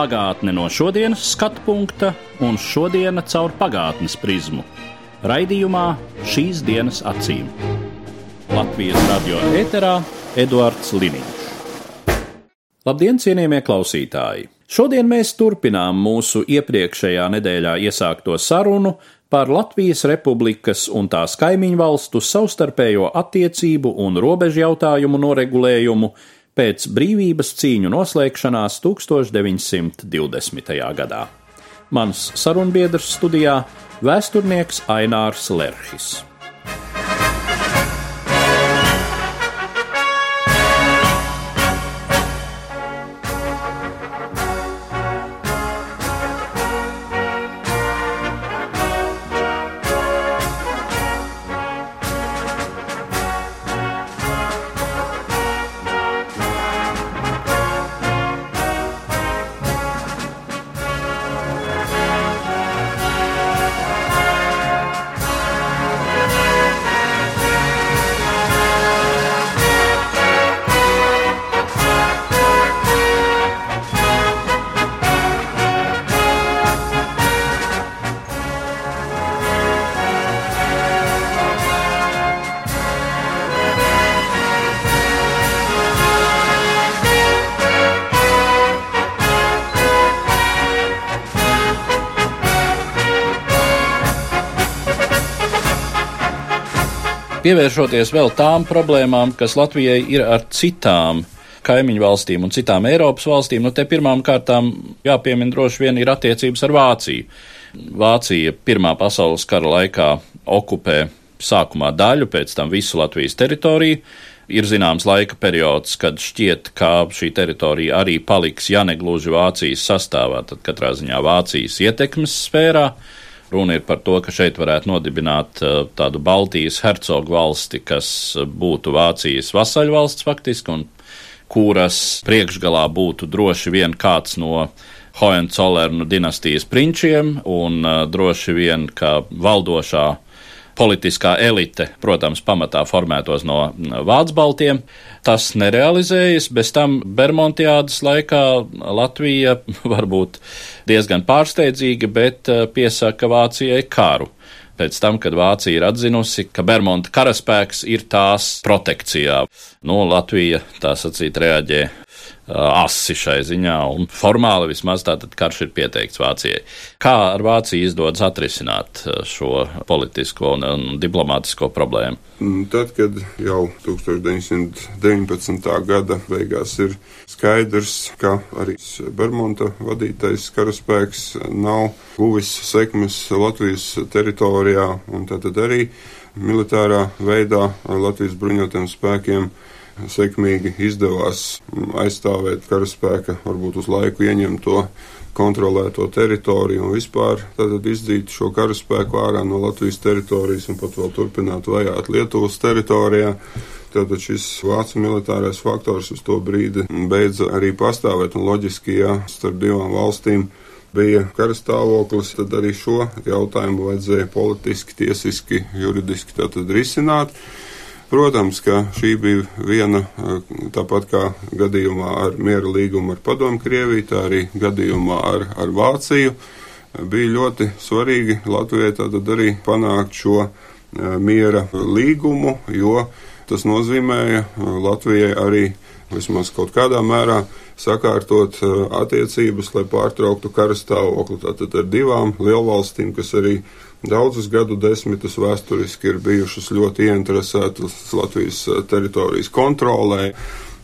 Pagātne no šodienas skatu punkta un šodienas caur pagātnes prizmu. Raidījumā šīs dienas acīm. Latvijas radio eterā Eduards Liniņš. Labdien, cienījamie klausītāji! Šodien mēs turpinām mūsu iepriekšējā nedēļā iesākto sarunu par Latvijas Republikas un tās kaimiņu valstu savstarpējo attiecību un robežu jautājumu noregulējumu pēc brīvības cīņu noslēgšanās 1920. gadā. Mans sarunbiedrs studijā - vēsturnieks Ainārs Lerhis. Pievēršoties vēl tām problēmām, kas Latvijai ir ar citām kaimiņu valstīm un citām Eiropas valstīm, nu te pirmām kārtām jāpiemina droši vien ir attiecības ar Vāciju. Vācija Pirmā pasaules kara laikā okupē sākumā daļu, pēc tam visu Latvijas teritoriju. Ir zināms laika periods, kad šķiet, ka šī teritorija arī paliks, ja ne gluži Vācijas sastāvā, tad katrā ziņā Vācijas ietekmes sfērā. Runa ir par to, ka šeit varētu nodibināt uh, tādu Baltijas hercogu valsti, kas būtu Vācijas vasaļvalsts faktiski, un kuras priekšgalā būtu droši vien kāds no Hohenzollern dinastijas prinčiem, un uh, droši vien, ka valdošā politiskā elite, protams, pamatā formētos no Vācu baltiem. Tas nerealizējas, bez tam Bermontiādas laikā Latvija varbūt diezgan pārsteidzīgi, bet eh, piesaka Vācijai karu. Pēc tam, kad Vācija ir atzinusi, ka Bermuda karaspēks ir tās protekcijā, nu, Latvija tā sacīt reaģē asi šai ziņā, un formāli vismaz tātad karš ir pieteikts Vācijai. Kā ar Vāciju izdodas atrisināt šo politisko un, un diplomātisko problēmu? Mm, tad, kad jau 1919. gada beigās ir skaidrs, ka arī Bermuda vadītais karaspēks nav guvis sekmes Latvijas teritorijā, un tad arī militārā veidā Latvijas bruņotajiem spēkiem sekmīgi izdevās aizstāvēt karaspēka, varbūt uz laiku ieņemto kontrolēto teritoriju un vispār izdzīt šo karaspēku ārā no Latvijas teritorijas un pat vēl turpināt vajāt Lietuvas teritorijā. Tātad šis vācu militārais faktors uz to brīdi beidza arī pastāvēt un loģiski, ja starp divām valstīm bija karastāvoklis, tad arī šo jautājumu vajadzēja politiski, tiesiski, juridiski tātad risināt. Protams, ka šī bija viena, tāpat kā gadījumā ar miera līgumu ar Padomu Krieviju, tā arī gadījumā ar, ar Vāciju, bija ļoti svarīgi Latvijai tātad arī panākt šo miera līgumu, jo tas nozīmēja Latvijai arī vismaz kaut kādā mērā sakārtot attiecības, lai pārtrauktu karastāvokli tātad ar divām lielvalstīm, kas arī daudzus gadu desmitus vēsturiski ir bijušas ļoti ieinteresētas Latvijas eh, teritorijas kontrolē.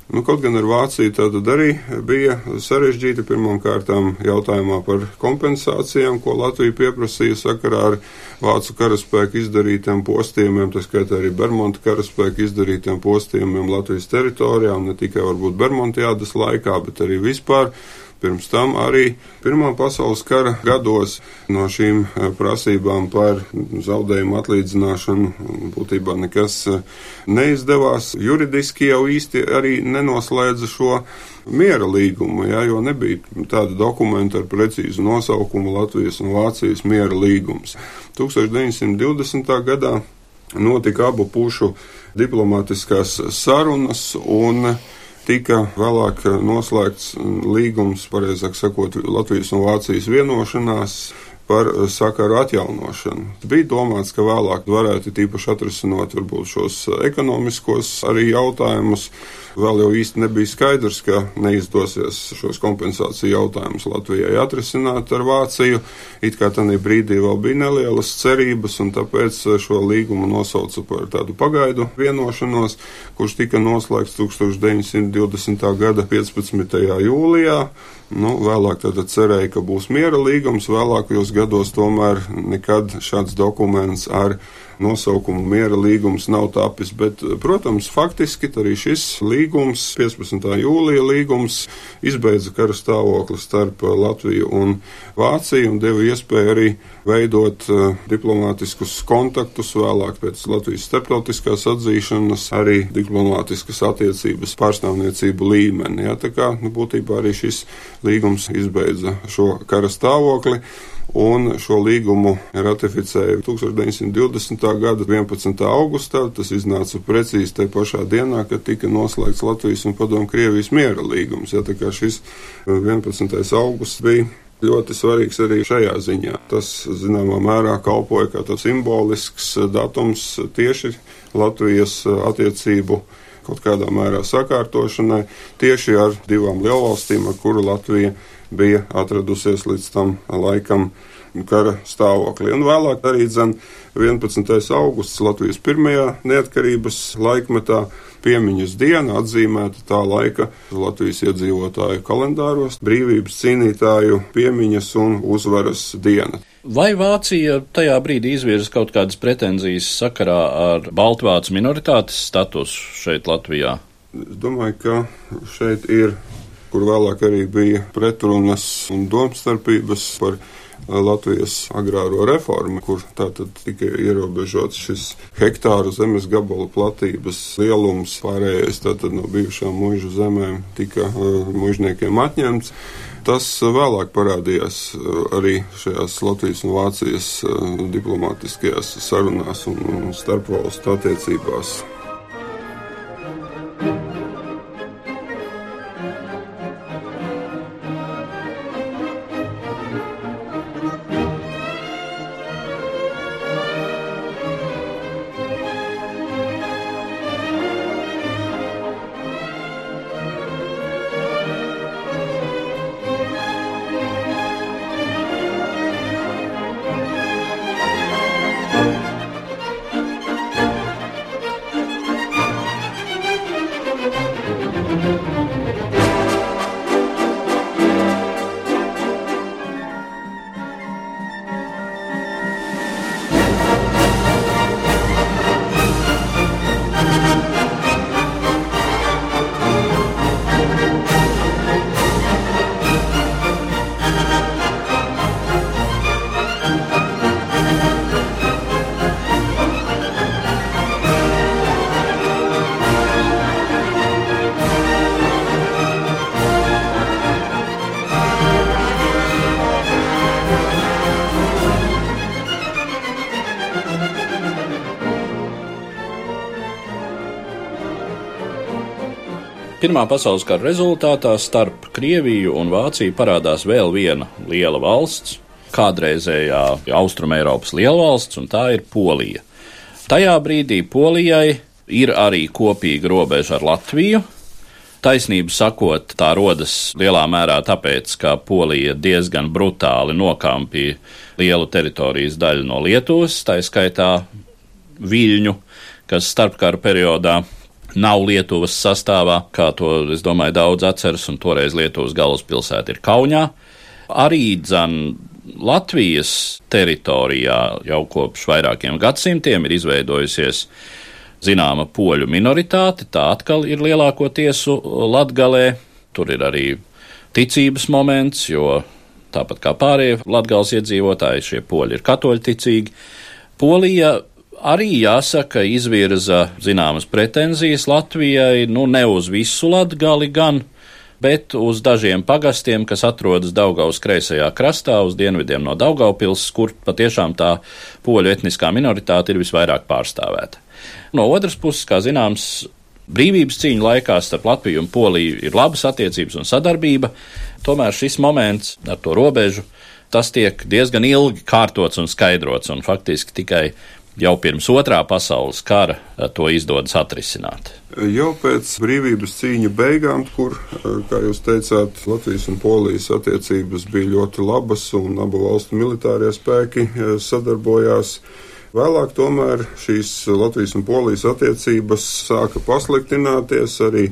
Nu, kaut gan ar Vāciju tāda arī bija sarežģīta pirmām kārtām jautājumā par kompensācijām, ko Latvija pieprasīja sakarā ar Vācu karaspēku izdarītiem postījumiem, tā skaitā arī Bermuda karaspēku izdarītiem postījumiem Latvijas teritorijām, ne tikai varbūt Bermudiādas laikā, bet arī vispār Pirms tam arī Pirmā pasaules kara gados no šīm eh, prasībām par zaudējumu atlīdzināšanu būtībā nekas eh, neizdevās. Juridiski jau īsti arī nenoslēdza šo miera līgumu, jā, jo nebija tāda dokumenta ar precīzu nosaukumu Latvijas un Vācijas miera līgums. 1920. gadā notika abu pušu diplomātiskās sarunas un tika vēlāk noslēgts līgums, pareizāk sakot, Latvijas un Vācijas vienošanās par sakaru atjaunošanu. Bija domāts, ka vēlāk varētu tīpaši atrisinot varbūt šos ekonomiskos arī jautājumus Vēl jau īsti nebija skaidrs, ka neizdosies šos kompensāciju jautājumus Latvijai atrisināt ar Vāciju. It kā tādā brīdī vēl bija nelielas cerības, un tāpēc šo līgumu nosauca par tādu pagaidu vienošanos, kurš tika noslēgts 1920. gada 15. jūlijā. Nu, vēlāk cerēja, ka būs miera līgums, vēlākajos gados tomēr nekad šāds dokuments ar nosaukumu miera līgums nav tapis, bet, protams, faktiski arī šis līgums, 15. jūlija līgums, izbeidza kara stāvokli starp Latviju un Vāciju un deva iespēju arī veidot uh, diplomātiskus kontaktus, vēlāk pēc Latvijas starptautiskās atzīšanas, arī diplomātiskas attiecības pārstāvniecību līmeni. Ja, tā kā nu, būtībā arī šis līgums izbeidza šo kara stāvokli un šo līgumu ratificēja 1920. gada 11. augustā. Tas iznāca precīzi tajā pašā dienā, kad tika noslēgts Latvijas un Padomu Krievijas miera līgums. Ja, tā kā šis 11. augusts bija ļoti svarīgs arī šajā ziņā. Tas, zināmā mērā, kalpoja kā tāds simbolisks datums tieši Latvijas attiecību kaut kādā mērā sakārtošanai tieši ar divām lielvalstīm, ar kuru Latvija bija atradusies līdz tam laikam kara stāvoklī. Un vēlāk arī dzen 11. augusts Latvijas pirmajā neatkarības laikmetā piemiņas diena atzīmēta tā laika Latvijas iedzīvotāju kalendāros brīvības cīnītāju piemiņas un uzvaras diena. Vai Vācija tajā brīdī izvirza kaut kādas pretenzijas sakarā ar Baltvācu minoritātes statusu šeit Latvijā? Es domāju, ka šeit ir kur vēlāk arī bija pretrunas un domstarpības par eh, Latvijas agrāro reformu, kur tātad tika ierobežots šis hektāru zemes gabalu platības lielums, pārējais tātad no bijušām muižu zemēm tika uh, muižniekiem atņemts. Tas vēlāk parādījās uh, arī šajās Latvijas un Vācijas diplomātiskajās sarunās un starpvalstu attiecībās. Pirmā pasaules kara rezultātā starp Krieviju un Vāciju parādās vēl viena liela valsts, kādreizējā Austrumēropas lielvalsts, un tā ir Polija. Tajā brīdī Polijai ir arī kopīga robeža ar Latviju. Taisnību sakot, tā rodas lielā mērā tāpēc, ka Polija diezgan brutāli nokampīja lielu teritorijas daļu no Lietuvas, tā skaitā Viļņu, kas starpkara periodā nav Lietuvas sastāvā, kā to, es domāju, daudz atceras, un toreiz Lietuvas galvaspilsēta ir Kaunijā. Arī dzan Latvijas teritorijā jau kopš vairākiem gadsimtiem ir izveidojusies zināma poļu minoritāte, tā atkal ir lielākoties Latgalē, tur ir arī ticības moments, jo tāpat kā pārējie latgals iedzīvotāji, šie poļi ir katoļticīgi. Polija arī jāsaka izvirza zināmas pretenzijas Latvijai, nu ne uz visu latgali gan, bet uz dažiem pagastiem, kas atrodas Daugaus kreisajā krastā, uz dienvidiem no Daugaupils, kur patiešām tā poļu etniskā minoritāte ir visvairāk pārstāvēta. No otras puses, kā zināms, brīvības cīņu laikā starp Latviju un Poliju ir labas attiecības un sadarbība, tomēr šis moments ar to robežu, tas tiek diezgan ilgi kārtots un skaidrots, un faktiski tikai jau pirms otrā pasaules kara to izdodas atrisināt. Jau pēc brīvības cīņa beigām, kur, kā jūs teicāt, Latvijas un Polijas attiecības bija ļoti labas un abu valstu militārie spēki sadarbojās. Vēlāk tomēr šīs Latvijas un Polijas attiecības sāka pasliktināties arī.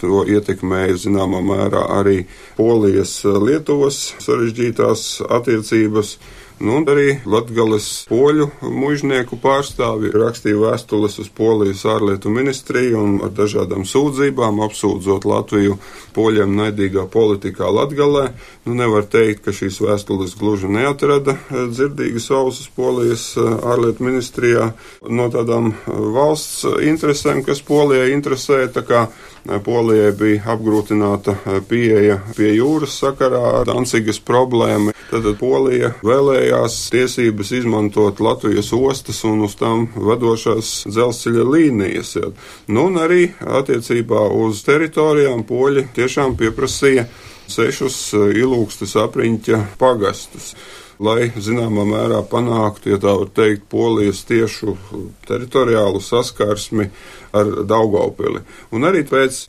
To ietekmēja zināmā mērā arī Polijas-Lietuvas sarežģītās attiecības. Nu, arī Latvijas poļu mužnieku pārstāvji rakstīja vēstules uz Polijas ārlietu ministriju un ar dažādām sūdzībām apsūdzot Latviju poļiem naidīgā politikā Latgalē. Nu, nevar teikt, ka šīs vēstules gluži neatrada eh, dzirdīgas ausis Polijas eh, ārlietu ministrijā no tādām eh, valsts interesēm, kas Polijai interesē. Polijai bija apgrūtināta pieeja pie jūras sakarā ar Dancigas problēmu. Tad Polija vēlējās tiesības izmantot Latvijas ostas un uz tām vadošās dzelzceļa līnijas. Ja. Nu, un arī attiecībā uz teritorijām poļi tiešām pieprasīja sešus ilūgstas apriņķa pagastus lai zināmā mērā panāktu, ja tā var teikt, polijas tiešu teritoriālu saskarsmi ar Daugaupili. Un arī pēc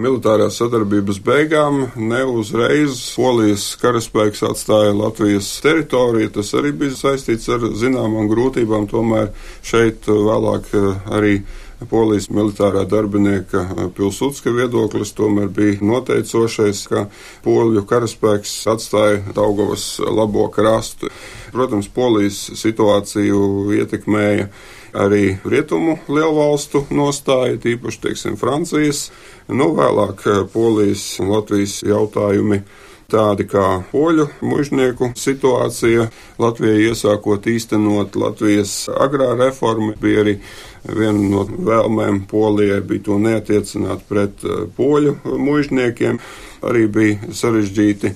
militārās sadarbības beigām ne uzreiz polijas karaspēks atstāja Latvijas teritoriju. Tas arī bija saistīts ar zināmām grūtībām, tomēr šeit vēlāk arī Polijas militārā darbinieka Pilsudska viedoklis tomēr bija noteicošais, ka poļu karaspēks atstāja Daugavas labo krastu. Protams, Polijas situāciju ietekmēja arī rietumu lielvalstu nostāja, tīpaši, teiksim, Francijas, nu vēlāk Polijas un Latvijas jautājumi tādi kā poļu mužnieku situācija. Latvijai iesākot īstenot Latvijas agrā reformu, bija arī viena no vēlmēm Polijai bija to neatiecināt pret eh, poļu mužniekiem. Arī bija sarežģīti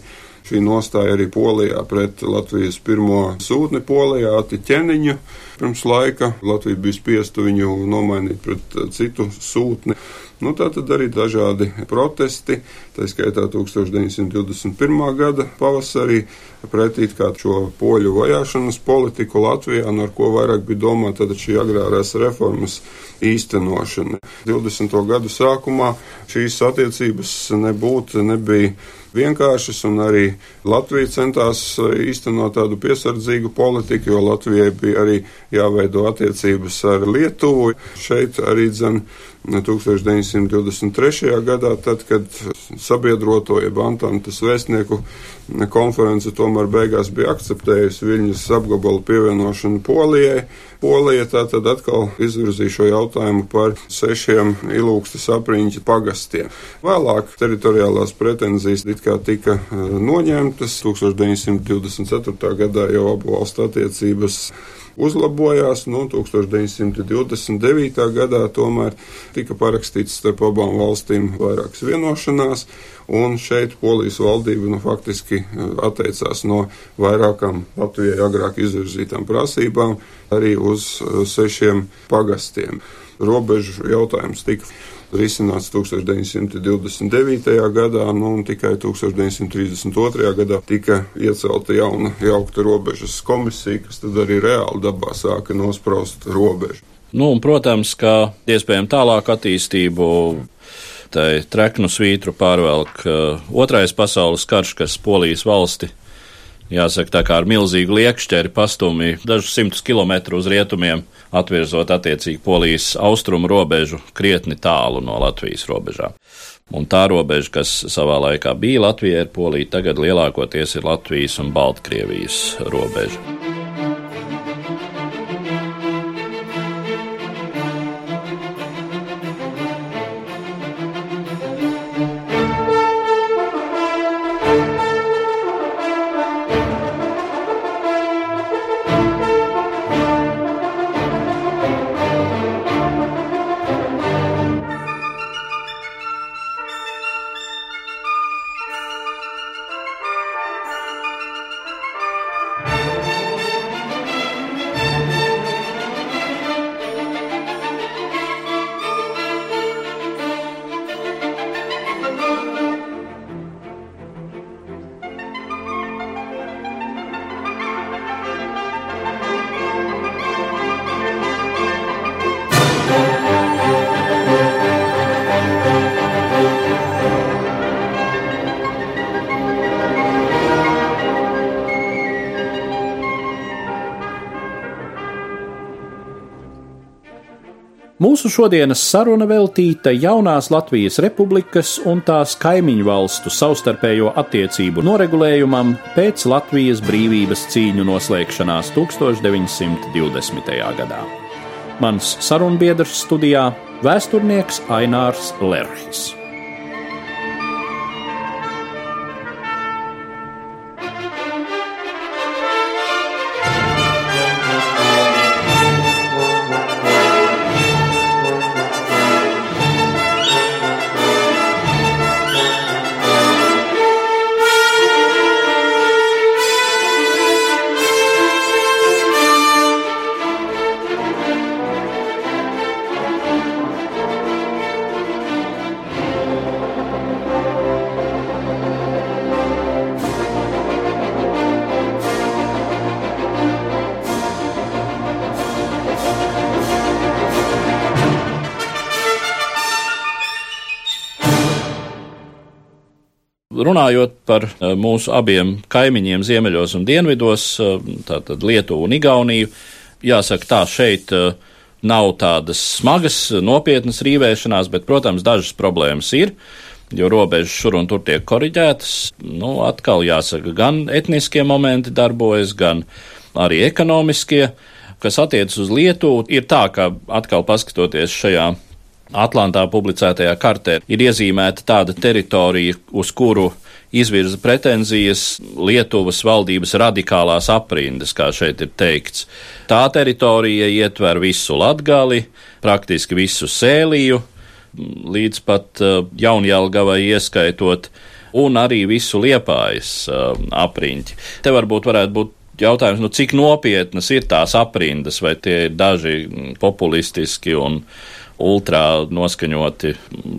šī nostāja arī Polijā pret Latvijas pirmo sūtni Polijā, Atiķeniņu. Pirms laika Latvija bija spiesta viņu nomainīt pret eh, citu sūtni. Nu, tā tad arī dažādi protesti, tā skaitā 1921. gada pavasarī, pretī šo poļu vajāšanas politiku Latvijā, un ar ko vairāk bija domāta šī agrārās reformas īstenošana. 20. gadu sākumā šīs attiecības nebūtu, nebija vienkāršas, un arī Latvija centās īstenot tādu piesardzīgu politiku, jo Latvijai bija arī jāveido attiecības ar Lietuvu. Šeit arī dzen 1923. gadā, tad, kad sabiedroto jeb Antantas vēstnieku konference tomēr beigās bija akceptējusi Viļņas apgabalu pievienošanu Polijai. Polija tātad atkal izvirzīja šo jautājumu par sešiem ilūgstas apriņķa pagastiem. Vēlāk teritoriālās pretenzijas it kā tika eh, noņemtas. 1924. gadā jau abu valstu attiecības uzlabojās. Nu, 1929. gadā tomēr tika parakstīts starp abām valstīm vairākas vienošanās, un šeit Polijas valdība nu, faktiski eh, atteicās no vairākām Latvijai agrāk izvirzītām prasībām arī uz eh, sešiem pagastiem. Robežu jautājums tika risināts 1929. gadā, nu, un tikai 1932. gadā tika iecelta jauna jaukta robežas komisija, kas tad arī reāli dabā sāka nospraust robežu. Nu, un, protams, ka iespējami tālāk attīstību tai treknu svītru pārvelk uh, otrais pasaules karš, kas Polijas valsti jāsaka, tā kā ar milzīgu liekšķeri pastumi dažus simtus kilometru uz rietumiem, atvirzot attiecīgi polijas austrumu robežu krietni tālu no Latvijas robežām. Un tā robeža, kas savā laikā bija Latvijai, ir Polija, tagad lielākoties ir Latvijas un Baltkrievijas robeža. Mūsu šodienas saruna veltīta jaunās Latvijas republikas un tās kaimiņu valstu savstarpējo attiecību noregulējumam pēc Latvijas brīvības cīņu noslēgšanās 1920. gadā. Mans sarunbiedrs studijā - vēsturnieks Ainārs Lerhis. Runājot par eh, mūsu abiem kaimiņiem ziemeļos un dienvidos, eh, tātad Lietuvu un Igauniju, jāsaka tā, šeit eh, nav tādas smagas, nopietnas rīvēšanās, bet, protams, dažas problēmas ir, jo robežas šur un tur tiek koriģētas. Nu, atkal jāsaka, gan etniskie momenti darbojas, gan arī ekonomiskie. Kas attiecas uz Lietuvu, ir tā, ka atkal paskatoties šajā Atlantā publicētajā kartē ir iezīmēta tāda teritorija, uz kuru izvirza pretenzijas Lietuvas valdības radikālās aprindas, kā šeit ir teikts. Tā teritorija ietver visu Latgali, praktiski visu Sēliju, līdz pat uh, Jaunjēlgavai ieskaitot, un arī visu Liepājas uh, apriņķi. Te varbūt varētu būt jautājums, nu, cik nopietnas ir tās aprindas, vai tie ir daži populistiski un ultrā noskaņoti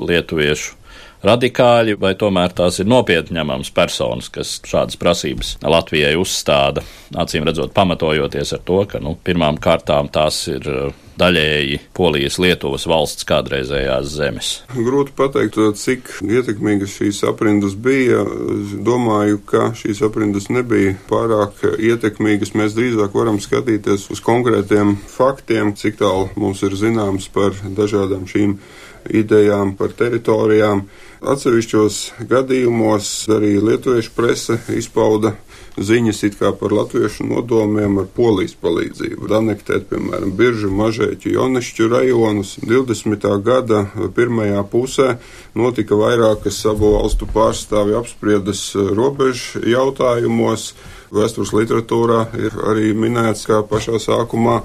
lietuviešu radikāļi, vai tomēr tās ir nopietni ņemamas personas, kas šādas prasības Latvijai uzstāda, acīm redzot, pamatojoties ar to, ka nu, pirmām kārtām tās ir uh, daļēji Polijas, Lietuvas valsts kādreizējās zemes. Grūti pateikt, cik ietekmīgas šīs aprindas bija. Es domāju, ka šīs aprindas nebija pārāk ietekmīgas. Mēs drīzāk varam skatīties uz konkrētiem faktiem, cik tālu mums ir zināms par dažādām šīm idejām, par teritorijām. Atsevišķos gadījumos arī lietuviešu prese izpauda ziņas kā par latviešu nodomiem ar polijas palīdzību. Anektēt, piemēram, biržu, mažēķu, jonešķu rajonus. 20. gada pirmajā pusē notika vairākas abu valstu pārstāvju apspriedas robežu jautājumos. Vēstures literatūrā ir arī minēts, ka pašā sākumā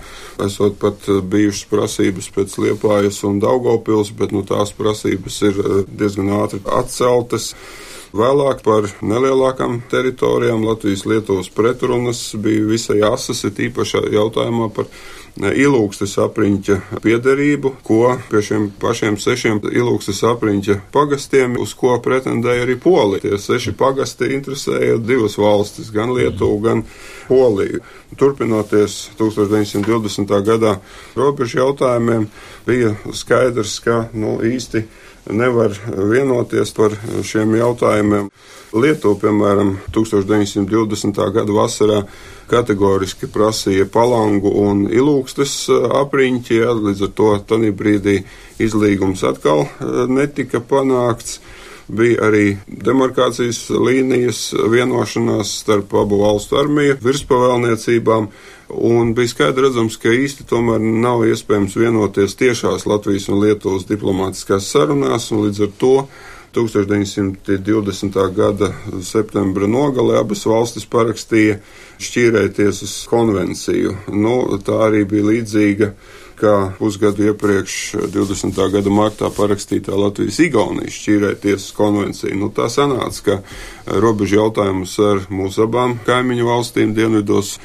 esot pat bijušas prasības pēc Liepājas un Daugopils, bet nu, tās prasības ir diezgan ātri atceltas. Vēlāk par nelielākām teritorijām Latvijas-Lietuvas pretrunas bija visai asas, ir īpaši jautājumā par ilūgstes apriņķa piederību, ko pie šiem pašiem sešiem ilūgstes apriņķa pagastiem, uz ko pretendēja arī Polija. Tie seši pagasti interesēja divas valstis, gan Lietuvu, gan Poliju. Turpinoties 1920. gadā robežu jautājumiem, bija skaidrs, ka nu, īsti nevar vienoties par šiem jautājumiem. Lietuva, piemēram, 1920. gada vasarā kategoriski prasīja palangu un ilūgstes apriņķi, ja, līdz ar to tanī brīdī izlīgums atkal netika panākts. Bija arī demarkācijas līnijas vienošanās starp abu valstu armiju virspavēlniecībām, un bija skaidrs redzams, ka īsti tomēr nav iespējams vienoties tiešās Latvijas un Lietuvas diplomātiskās sarunās, un līdz ar to 1920. gada septembra nogalē abas valstis parakstīja šķīrētiesas konvenciju. Nu, tā arī bija līdzīga kā pusgadu iepriekš, 20. gada martā parakstītā Latvijas-Igaunijas šķīrētiesas konvencija. Nu, tā sanāca, ka robežu jautājumus ar mūsu abām kaimiņu valstīm dienvidos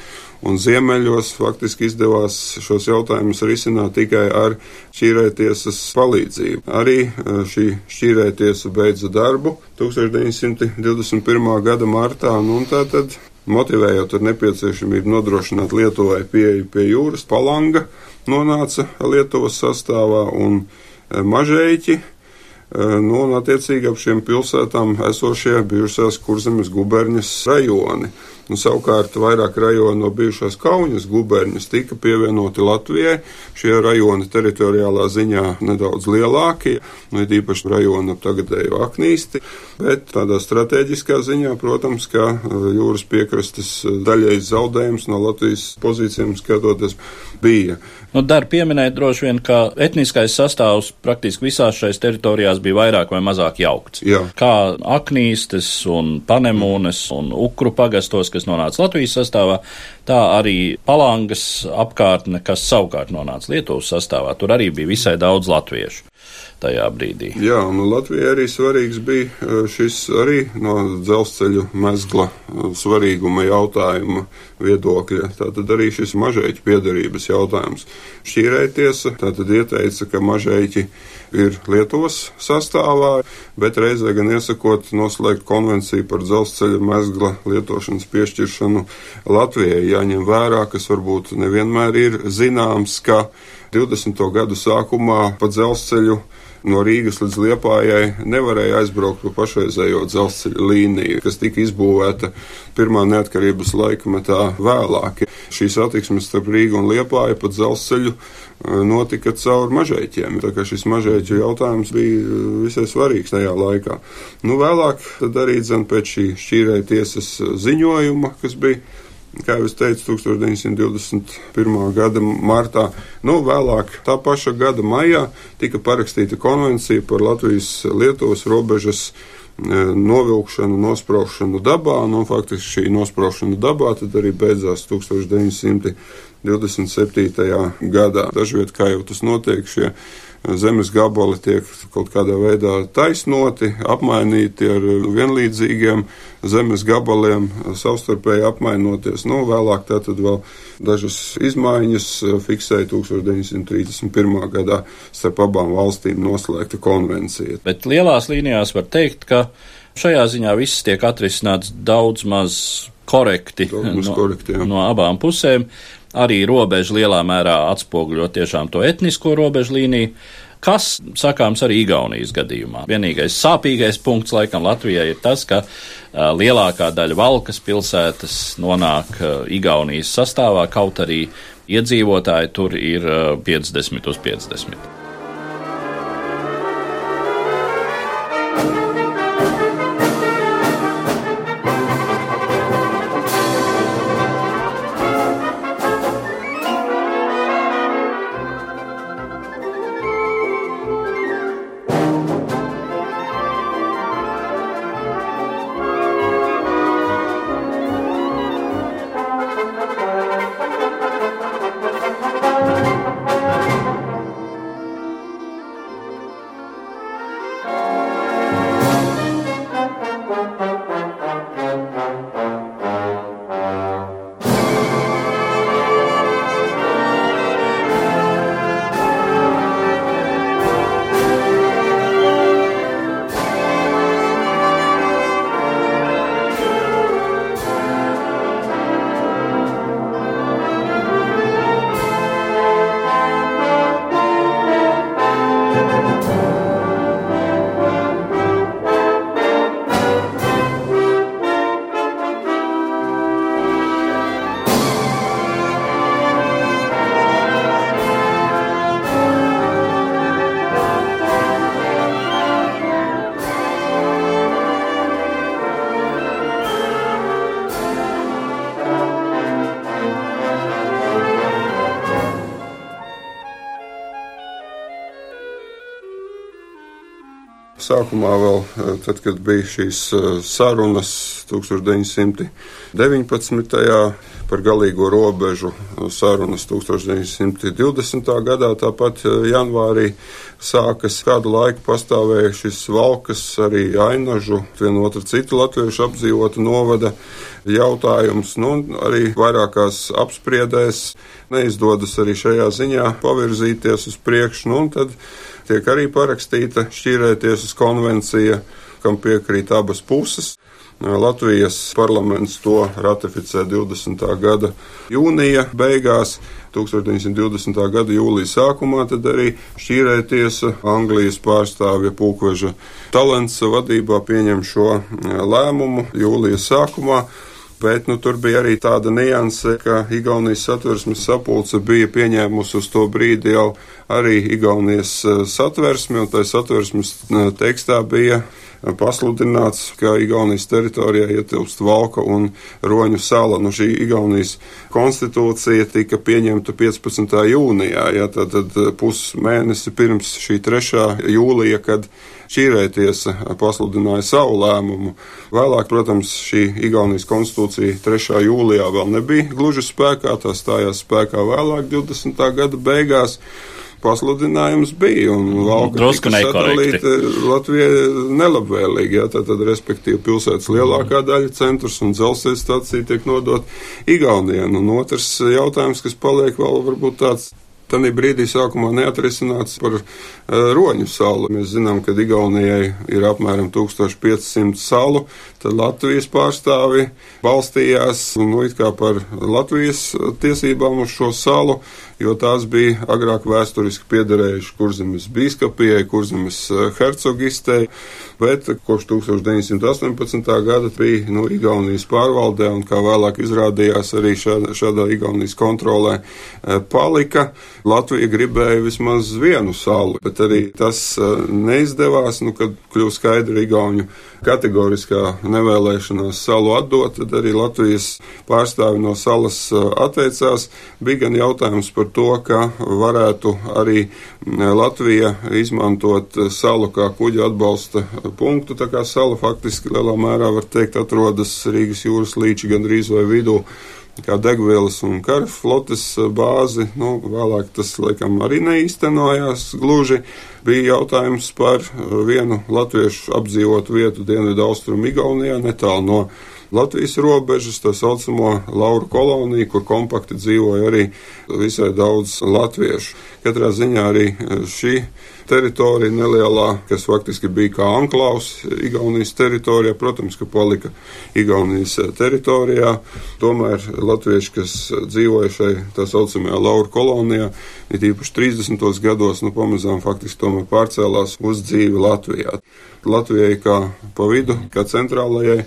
un ziemeļos faktiski izdevās šos jautājumus risināt tikai ar šķīrētiesas palīdzību. Arī e, šī šķīrētiesa beidza darbu 1921. gada martā, nu, un tā tad motivējot ar nepieciešamību nodrošināt Lietuvai pieeju pie jūras, palanga nonāca Lietuvas sastāvā un e, mažēķi. E, nu, un attiecīgi ap šiem pilsētām esošie bijušās kurzemes guberņas rajoni. Nu, savukārt vairāk rajonu no bijušās Kaunas guberņas tika pievienoti Latvijai. Šie rajoni teritoriālā ziņā nedaudz lielākie, nu, ir īpaši rajoni ap tagadēju aknīsti, bet tādā strateģiskā ziņā, protams, ka uh, jūras piekrastes uh, daļais zaudējums no Latvijas pozīcijām skatoties bija. Nu, Dar pieminēt droši vien, ka etniskais sastāvs praktiski visās šais teritorijās bija vairāk vai mazāk jaukts. Jā. Kā aknīstes un panemūnes un ukru pagastos, kas nonāca Latvijas sastāvā, tā arī palangas apkārtne, kas savukārt nonāca Lietuvas sastāvā. Tur arī bija visai daudz latviešu tajā brīdī. Jā, un Latvijai arī svarīgs bija eh, šis arī no dzelzceļu mezgla eh, svarīguma jautājuma viedokļa. Tātad arī šis mažēķu piedarības jautājums. Šķīrēja tiesa tātad ieteica, ka mažēķi ir Lietuvas sastāvā, bet reizē gan iesakot noslēgt konvenciju par dzelzceļa mezgla lietošanas piešķiršanu Latvijai. Jāņem vērā, kas varbūt nevienmēr ir zināms, ka 20. gadu sākumā pa dzelzceļu no Rīgas līdz Liepājai nevarēja aizbraukt pa pašreizējo dzelzceļa līniju, kas tika izbūvēta pirmā neatkarības laikmetā vēlāk. Šī satiksme starp Rīgu un Liepāju pa dzelzceļu e, notika caur mažēķiem. Tā kā šis mažēķu jautājums bija e, visai svarīgs tajā laikā. Nu, vēlāk tad arī dzen pēc šī šķīrēja tiesas ziņojuma, kas bija kā jau teicu, 1921. gada martā. Nu, vēlāk, tā paša gada maijā, tika parakstīta konvencija par Latvijas-Lietuvas robežas e, novilkšanu, nospraušanu dabā. Nu, faktiski šī nospraušana dabā arī beidzās 1927. gadā. Dažviet, kā jau tas notiek, šie zemes gabali tiek kaut kādā veidā taisnoti, apmainīti ar vienlīdzīgiem zemes gabaliem, savstarpēji apmainoties. Nu, vēlāk tā tad vēl dažas izmaiņas fiksēja 1931. gadā starp abām valstīm noslēgta konvencija. Bet lielās līnijās var teikt, ka šajā ziņā viss tiek atrisināts daudz maz korekti, Daudz no, korekti jā. no abām pusēm arī robeža lielā mērā atspoguļo tiešām to etnisko robežu līniju. Kas sakāms arī Igaunijas gadījumā? Vienīgais sāpīgais punkts laikam Latvijai ir tas, ka uh, lielākā daļa valkas pilsētas nonāk uh, Igaunijas sastāvā, kaut arī iedzīvotāji tur ir uh, 50 uz 50. Sākumā vēl, eh, tad, kad bija šīs eh, sarunas 1919. par galīgo robežu eh, sarunas 1920. gadā, tāpat janvārī sākas kādu laiku pastāvēja šis valkas arī ainažu, vienu otru citu latviešu apdzīvota novada jautājums, nu, arī vairākās apspriedēs neizdodas arī šajā ziņā pavirzīties uz priekšu, nu, tiek arī parakstīta šķīrētiesas konvencija, kam piekrīt abas puses. Latvijas parlaments to ratificē 20. gada jūnija beigās. 1920. gada jūlijas sākumā arī šķīrē tiesa Anglijas pārstāvja Pūkveža talants vadībā pieņem šo lēmumu jūlijas sākumā. Bet nu, tur bija arī tāda nianse, ka Igaunijas satversmes sapulce bija pieņēmusi uz to brīdi jau arī Igaunijas satversmi, un tai satversmes tekstā bija pasludināts, ka Igaunijas teritorijā ietilpst Valka un Roņu sala. Nu, šī Igaunijas konstitūcija tika pieņemta 15. jūnijā, ja, tad, tad pusmēnesi pirms šī 3. jūlija, kad šīrētiesa pasludināja savu lēmumu. Vēlāk, protams, šī Igaunijas konstitūcija 3. jūlijā vēl nebija gluži spēkā, tā stājās spēkā vēlāk, 20. gada beigās pasludinājums bija. Valka Drusku nekorekti. Latvijai nelabvēlīgi, jā, tātad, respektīvi, pilsētas lielākā daļa centrs un dzelzceļa stacija tiek nodot Igaunijai. Un otrs jautājums, kas paliek vēl varbūt tāds Tanī brīdī sākumā neatrisināts par uh, roņu salu. Mēs zinām, ka Igaunijai ir apmēram 1500 salu, tad Latvijas pārstāvi balstījās nu, par Latvijas tiesībām uz šo salu, jo tās bija agrāk vēsturiski piederējuši Kurzemes bīskapijai, Kurzemes hercogistei, bet kopš 1918. gada bija nu, Igaunijas pārvaldē un kā vēlāk izrādījās arī šādā, šādā Igaunijas kontrolē palika. Latvija gribēja vismaz vienu salu, bet arī tas uh, neizdevās. Nu, kad kļuva skaidra Igauniju kategoriskā nevēlēšanās salu atdot, tad arī Latvijas pārstāvi no salas atteicās. Bija gan jautājums par to, ka varētu arī Latvija izmantot salu kā kuģa atbalsta punktu. Tā kā sala faktiski lielā mērā, var teikt, atrodas Rīgas jūras līča gandrīz vai vidū kā degvielas un kara flotes bāzi. Nu, vēlāk tas laikam arī neīstenojās gluži. Bija jautājums par vienu latviešu apdzīvotu vietu Dienvidu austrumu Igaunijā, netālu no Latvijas robežas, tā saucamo Lauru koloniju, kur kompakti dzīvoja arī visai daudz latviešu. Katrā ziņā arī šī teritorija nelielā, kas faktiski bija kā anklaus Igaunijas teritorijā, protams, ka palika Igaunijas teritorijā. Tomēr latvieši, kas dzīvoja šai tā saucamajā Lauru kolonijā, it īpaši 30. gados, nu pamazām faktiski tomēr pārcēlās uz dzīvi Latvijā. Latvijai kā pa vidu, kā centrālajai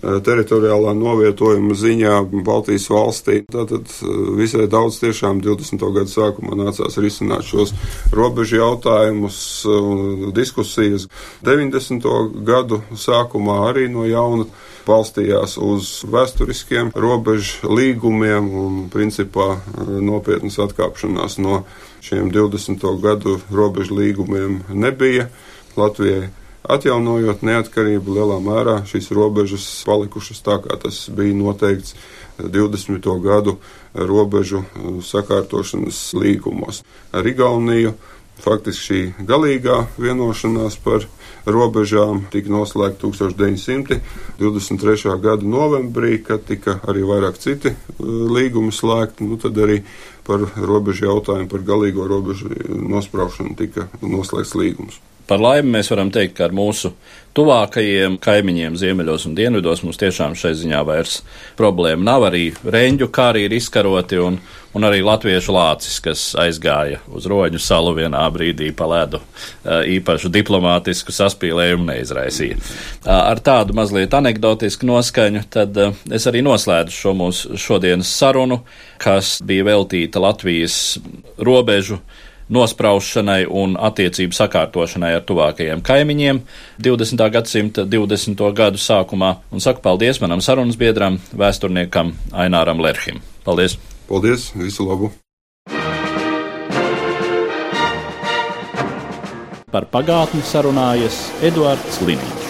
teritoriālā novietojuma ziņā Baltijas valstī. Tātad eh, visai daudz tiešām 20. gadu sākumā nācās risināt šos robežu jautājumus un diskusijas. 90. gadu sākumā arī no jauna balstījās uz vēsturiskiem robežu līgumiem un principā eh, nopietnas atkāpšanās no šiem 20. gadu robežu līgumiem nebija. Latvijai Atjaunojot neatkarību, lielā mērā šīs robežas palikušas tā, kā tas bija noteikts 20. gadu robežu uh, sakārtošanas līgumos. Ar Igauniju faktiski šī galīgā vienošanās par robežām tika noslēgta 1923. gada novembrī, kad tika arī vairāk citi uh, līgumi slēgti. Nu, tad arī par robežu jautājumu, par galīgo robežu nospraušanu tika noslēgts līgums. Par laimi mēs varam teikt, ka ar mūsu tuvākajiem kaimiņiem ziemeļos un dienvidos mums tiešām šai ziņā vairs problēma nav. Arī reņģu kari ir izkaroti un, un arī latviešu lācis, kas aizgāja uz roņu salu vienā brīdī pa ledu, īpašu diplomātisku saspīlējumu neizraisīja. Ar tādu mazliet anegdotisku noskaņu tad es arī noslēdzu šo mūsu šodienas sarunu, kas bija veltīta Latvijas robežu nospraušanai un attiecību sakārtošanai ar tuvākajiem kaimiņiem 20. gadsimta 20. gadu sākumā. Un saku paldies manam sarunas biedram, vēsturniekam Aināram Lerhim. Paldies! Paldies! Visu labu! Par pagātni sarunājas Eduards Līniju.